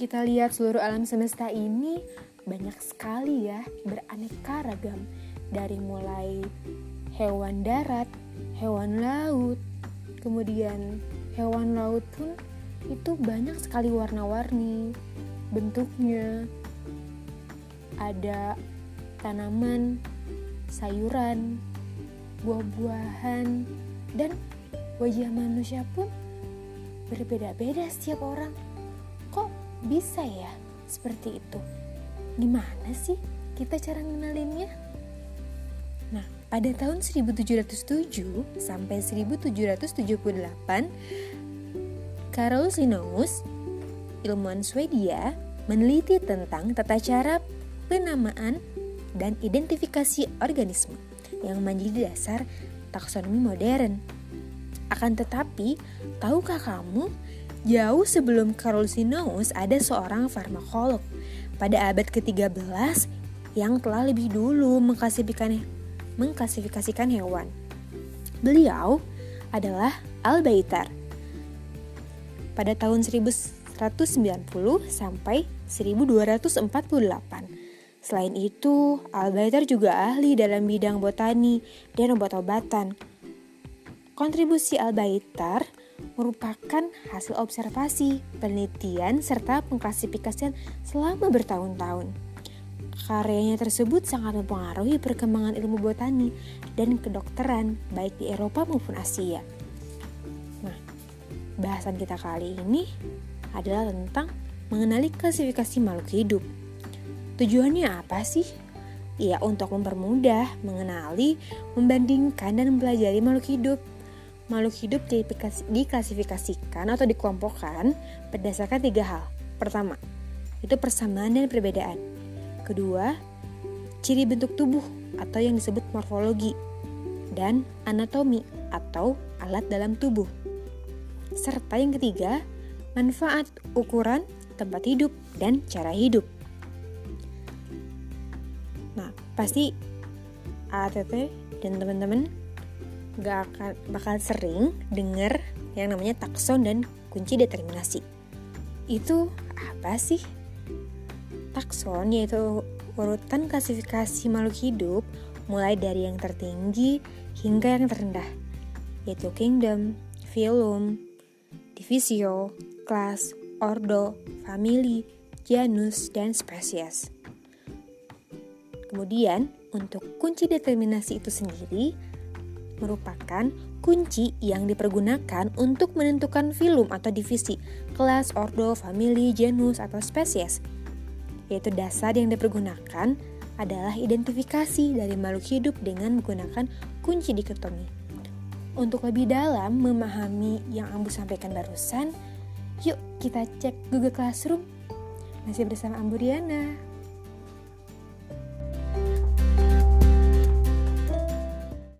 kita lihat seluruh alam semesta ini banyak sekali ya beraneka ragam dari mulai hewan darat, hewan laut, kemudian hewan laut pun itu banyak sekali warna-warni bentuknya ada tanaman, sayuran, buah-buahan, dan wajah manusia pun berbeda-beda setiap orang. Bisa ya seperti itu? Gimana sih kita cara ngenalinnya? Nah, pada tahun 1707 sampai 1778, Carol Linnaeus, ilmuwan Swedia, meneliti tentang tata cara penamaan dan identifikasi organisme yang menjadi dasar taksonomi modern. Akan tetapi, tahukah kamu, jauh sebelum Carol Linnaeus ada seorang farmakolog pada abad ke-13 yang telah lebih dulu mengklasifikasikan, mengklasifikasikan hewan. Beliau adalah Albaitar. Pada tahun 1190 sampai 1248. Selain itu, Albaitar juga ahli dalam bidang botani dan obat-obatan. Kontribusi Albaitar merupakan hasil observasi, penelitian, serta pengklasifikasian selama bertahun-tahun. Karyanya tersebut sangat mempengaruhi perkembangan ilmu botani dan kedokteran baik di Eropa maupun Asia. Nah, bahasan kita kali ini adalah tentang mengenali klasifikasi makhluk hidup. Tujuannya apa sih? Ya, untuk mempermudah, mengenali, membandingkan, dan mempelajari makhluk hidup. Makhluk hidup diklasifikasikan atau dikelompokkan berdasarkan tiga hal. Pertama, itu persamaan dan perbedaan. Kedua, ciri bentuk tubuh atau yang disebut morfologi. Dan anatomi atau alat dalam tubuh. Serta yang ketiga, manfaat, ukuran, tempat hidup, dan cara hidup. Nah, pasti ATT dan teman-teman gak akan bakal sering dengar yang namanya takson dan kunci determinasi. Itu apa sih? Takson yaitu urutan klasifikasi makhluk hidup mulai dari yang tertinggi hingga yang terendah, yaitu kingdom, phylum, divisio, kelas, ordo, famili, genus, dan spesies. Kemudian, untuk kunci determinasi itu sendiri merupakan kunci yang dipergunakan untuk menentukan filum atau divisi, kelas, ordo, famili, genus, atau spesies. Yaitu dasar yang dipergunakan adalah identifikasi dari makhluk hidup dengan menggunakan kunci dikotomi. Untuk lebih dalam memahami yang Ambu sampaikan barusan, Yuk kita cek Google Classroom. Masih bersama Amburiana.